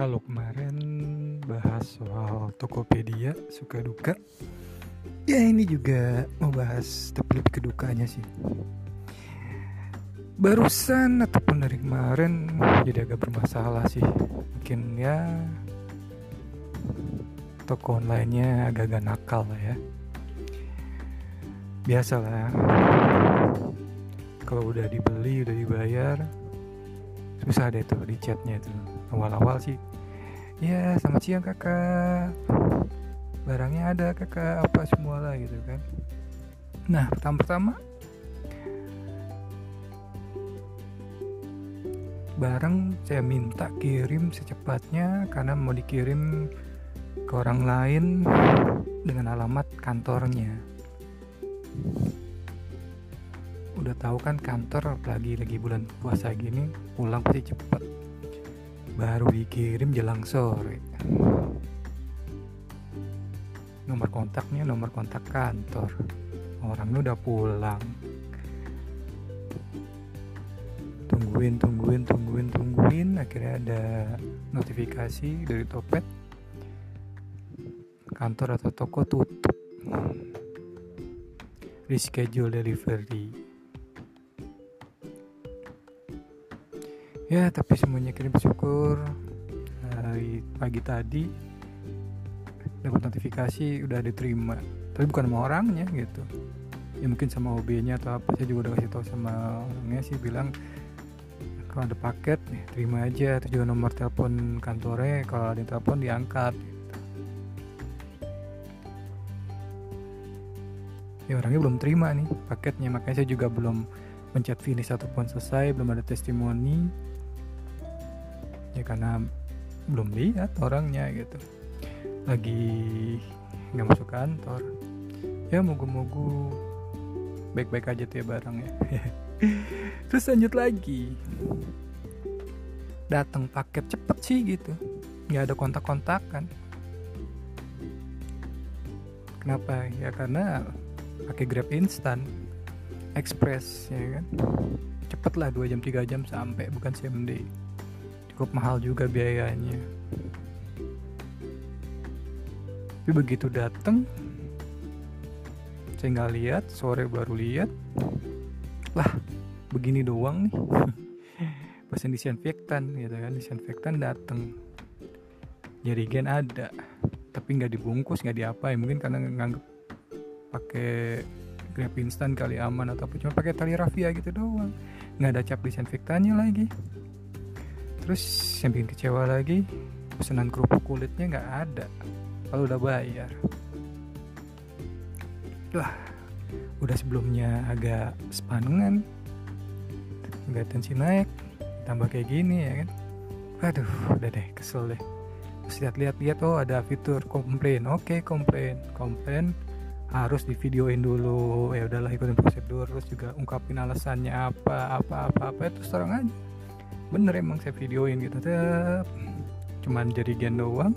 Kalau kemarin bahas soal Tokopedia suka duka, ya ini juga mau bahas tapi lebih ke dukanya sih. Barusan ataupun dari kemarin jadi agak bermasalah sih. Mungkin ya toko online-nya agak-agak nakal lah ya. Biasalah. Kalau udah dibeli, udah dibayar, susah deh tuh di chatnya tuh awal-awal sih ya selamat siang kakak. Barangnya ada kakak. Apa semua lah gitu kan. Nah pertama-pertama barang saya minta kirim secepatnya karena mau dikirim ke orang lain dengan alamat kantornya. Udah tahu kan kantor lagi lagi bulan puasa gini pulang pasti cepet baru dikirim jelang sore. Nomor kontaknya nomor kontak kantor. Orangnya udah pulang. Tungguin tungguin tungguin tungguin. Akhirnya ada notifikasi dari topet. Kantor atau toko tutup. Reschedule delivery ya tapi semuanya kirim syukur hari pagi tadi dapat notifikasi udah diterima. Tapi bukan sama orangnya gitu. Ya mungkin sama OB-nya atau apa saya juga udah kasih tahu sama orangnya sih bilang kalau ada paket nih terima aja. Terus juga nomor telepon kantornya kalau ada telepon diangkat gitu. ya orangnya belum terima nih paketnya. Makanya saya juga belum mencet finish ataupun selesai belum ada testimoni ya karena belum lihat orangnya gitu. Lagi nggak masuk kantor. Ya mogu-mogu baik-baik aja tuh ya barangnya terus lanjut lagi. Datang paket cepet sih gitu. Nggak ada kontak-kontakan. Kenapa? Ya karena pakai grab instan. Express ya kan? Cepet lah 2 jam 3 jam sampai bukan day cukup mahal juga biayanya. Tapi begitu dateng saya nggak lihat sore baru lihat. Lah begini doang nih. Pesen disinfektan gitu kan disinfektan dateng. Jerigen ada tapi nggak dibungkus nggak diapa ya mungkin karena nganggep pakai grab instan kali aman atau cuma pakai tali rafia gitu doang. Nggak ada cap disinfektannya lagi terus yang bikin kecewa lagi pesanan kerupuk kulitnya nggak ada. Kalau udah bayar. Wah udah sebelumnya agak sepanengan. Nggak tensi naik tambah kayak gini ya kan? Aduh udah deh kesel deh. Terus lihat-lihat-lihat oh ada fitur komplain. Oke komplain. Komplain harus di videoin dulu. Ya udahlah ikutin prosedur. Terus juga ungkapin alasannya apa apa apa apa itu terang aja bener emang saya videoin gitu tetap cuman jadi gen doang.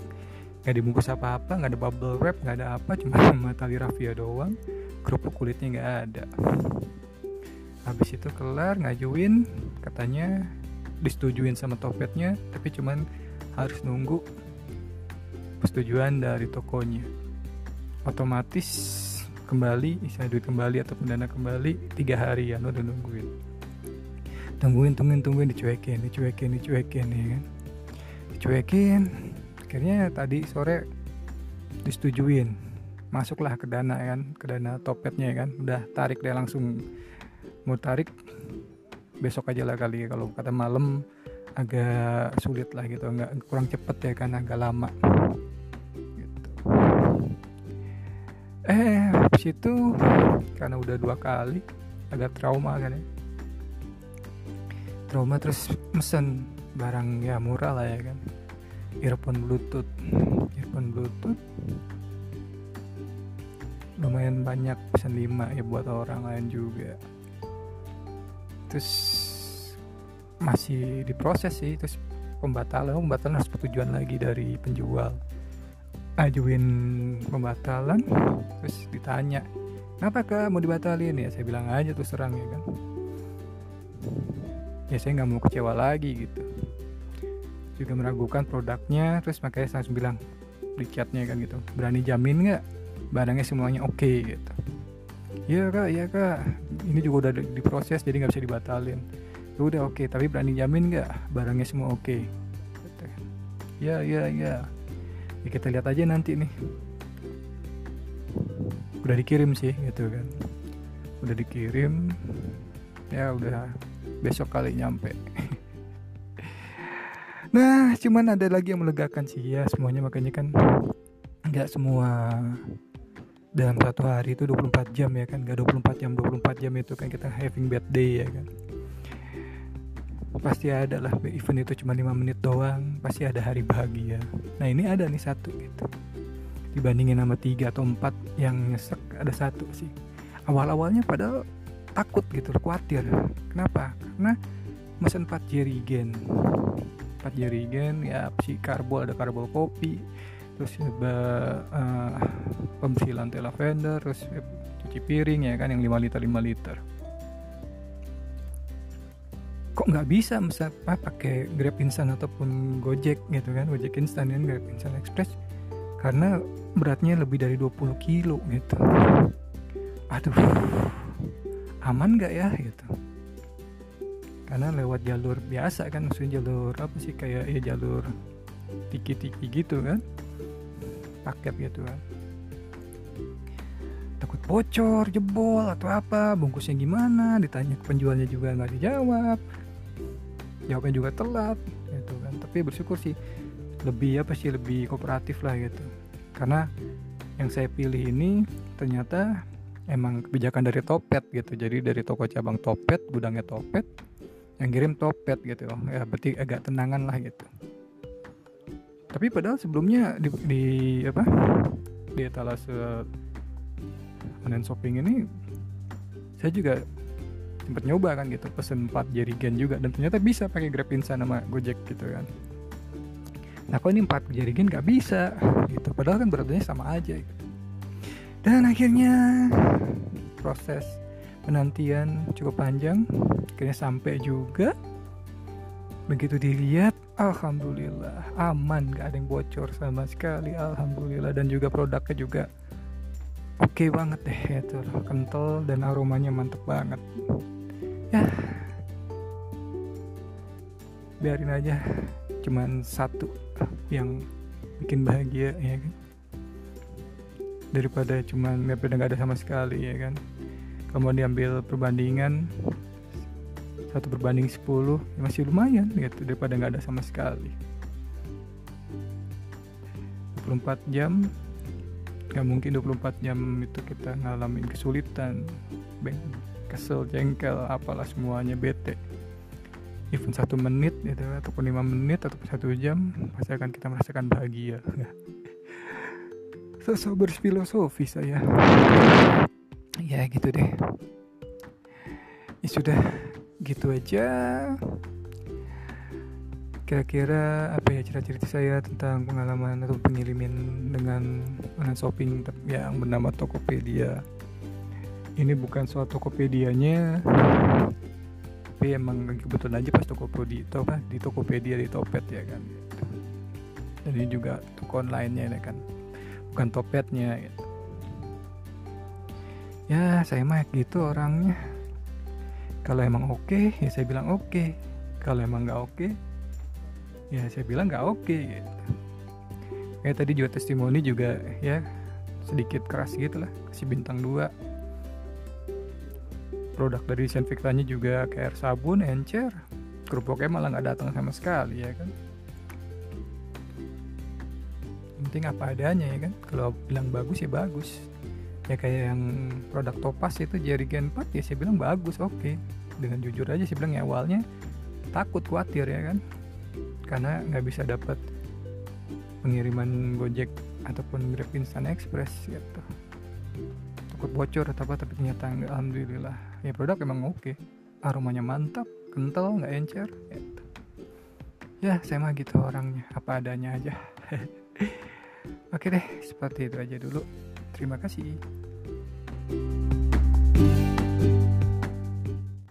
Nggak dibungkus apa-apa nggak ada bubble wrap nggak ada apa cuma sama tali rafia doang. Kerupuk kulitnya nggak ada. Habis itu kelar ngajuin katanya disetujuin sama topetnya tapi cuman harus nunggu persetujuan dari tokonya. Otomatis kembali bisa duit kembali ataupun dana kembali tiga hari ya udah nungguin tungguin tungguin tungguin dicuekin dicuekin dicuekin ya kan? Dicuekin. Akhirnya tadi sore disetujuin. Masuklah ke dana ya kan? Ke dana topetnya ya kan? Udah tarik deh langsung. Mau tarik besok aja lah kali ya. Kalau kata malam agak sulit lah gitu. Nggak kurang cepet ya kan? Agak lama. Gitu. Eh habis itu karena udah dua kali agak trauma kan ya trauma terus mesen barang ya murah lah ya kan. Earphone bluetooth earphone bluetooth. Lumayan banyak pesan 5 ya buat orang lain juga. Terus masih diproses sih terus pembatalan pembatalan harus persetujuan lagi dari penjual. Ajuin pembatalan terus ditanya kenapa kak mau dibatalin? Ya saya bilang aja terus terang ya kan ya saya nggak mau kecewa lagi gitu. Juga meragukan produknya terus makanya saya langsung bilang di kan gitu berani jamin nggak? Barangnya semuanya oke okay, gitu. Iya kak iya kak. Ini juga udah diproses jadi nggak bisa dibatalin. Ya udah oke okay, tapi berani jamin nggak? Barangnya semua oke okay. gitu. ya ya ya. Ya kita lihat aja nanti nih. Udah dikirim sih gitu kan. Udah dikirim. Ya udah besok kali nyampe. Nah cuman ada lagi yang melegakan sih. Ya semuanya makanya kan nggak semua dalam satu hari itu 24 jam ya kan. Nggak 24 jam 24 jam itu kan kita having bad day ya kan. Pasti ada lah event itu cuma 5 menit doang. Pasti ada hari bahagia. Nah ini ada nih satu gitu. Dibandingin sama tiga atau empat yang nyesek ada satu sih. Awal-awalnya padahal takut gitu khawatir. Kenapa karena mesin 4 jerigen 4 jerigen ya si karbol ada karbol kopi terus ya, uh, pembersih lantai lavender terus ya, cuci piring ya kan yang 5 liter 5 liter. Kok nggak bisa misal apa pakai Grab Instan ataupun Gojek gitu kan Gojek Instan kan Grab Instan Express karena beratnya lebih dari 20 kilo gitu. Aduh aman gak ya gitu karena lewat jalur biasa kan maksudnya jalur apa sih kayak ya jalur tiki-tiki gitu kan. Paket gitu kan. Takut bocor jebol atau apa bungkusnya gimana ditanya ke penjualnya juga nggak dijawab. Jawabnya juga telat gitu kan. Tapi bersyukur sih lebih apa sih lebih kooperatif lah gitu. Karena yang saya pilih ini ternyata emang kebijakan dari Topet gitu. Jadi dari toko cabang Topet gudangnya Topet yang kirim Topet gitu. Ya berarti agak tenangan lah gitu. Tapi padahal sebelumnya di, di apa di etalase online shopping ini saya juga sempat nyoba kan gitu. Pesen 4 jerigen juga. Dan ternyata bisa pakai Grab Insan sama Gojek gitu kan. Nah kok ini empat jarigen nggak bisa gitu? Padahal kan beratnya sama aja gitu. Dan akhirnya proses penantian cukup panjang akhirnya sampai juga. Begitu dilihat alhamdulillah aman gak ada yang bocor sama sekali alhamdulillah. Dan juga produknya juga oke okay banget deh itu kental dan aromanya mantep banget. Ya. Biarin aja cuman satu yang bikin bahagia ya kan? Daripada cuman daripada nggak ada sama sekali ya kan kalau diambil perbandingan satu perbanding 10 ya masih lumayan gitu daripada nggak ada sama sekali. 24 jam nggak mungkin 24 jam itu kita ngalamin kesulitan beng kesel jengkel apalah semuanya bete. Even satu menit gitu ataupun lima menit ataupun satu jam pasti akan kita merasakan bahagia. Sosok berfilosofi saya ya gitu deh. Ya sudah gitu aja. Kira-kira apa ya cerita-cerita saya tentang pengalaman atau pengiriman dengan online shopping yang bernama Tokopedia. Ini bukan soal Tokopedianya tapi emang kebetulan aja pas Tokopedia itu apa di Tokopedia di Topet ya kan. Ini juga toko online-nya ya kan. Bukan Topetnya gitu ya saya mah gitu orangnya. Kalau emang oke okay, ya saya bilang oke. Okay. kalau emang nggak oke okay, ya saya bilang nggak oke okay, gitu. Kayak tadi juga testimoni juga ya sedikit keras gitu lah kasih bintang 2 produk dari disinfektannya juga kayak air sabun, encer. Kerupuknya malah nggak datang sama sekali ya kan? Penting apa adanya ya kan? Kalau bilang bagus ya bagus ya kayak yang produk topas itu Gen 4 ya saya bilang bagus oke okay. dengan jujur aja saya bilang ya awalnya takut khawatir ya kan karena nggak bisa dapat pengiriman Gojek ataupun Grab Instant Express gitu takut bocor atau apa tapi ternyata enggak alhamdulillah ya produk emang oke okay. aromanya mantap kental nggak encer gitu. ya saya mah gitu orangnya apa adanya aja oke deh seperti itu aja dulu terima kasih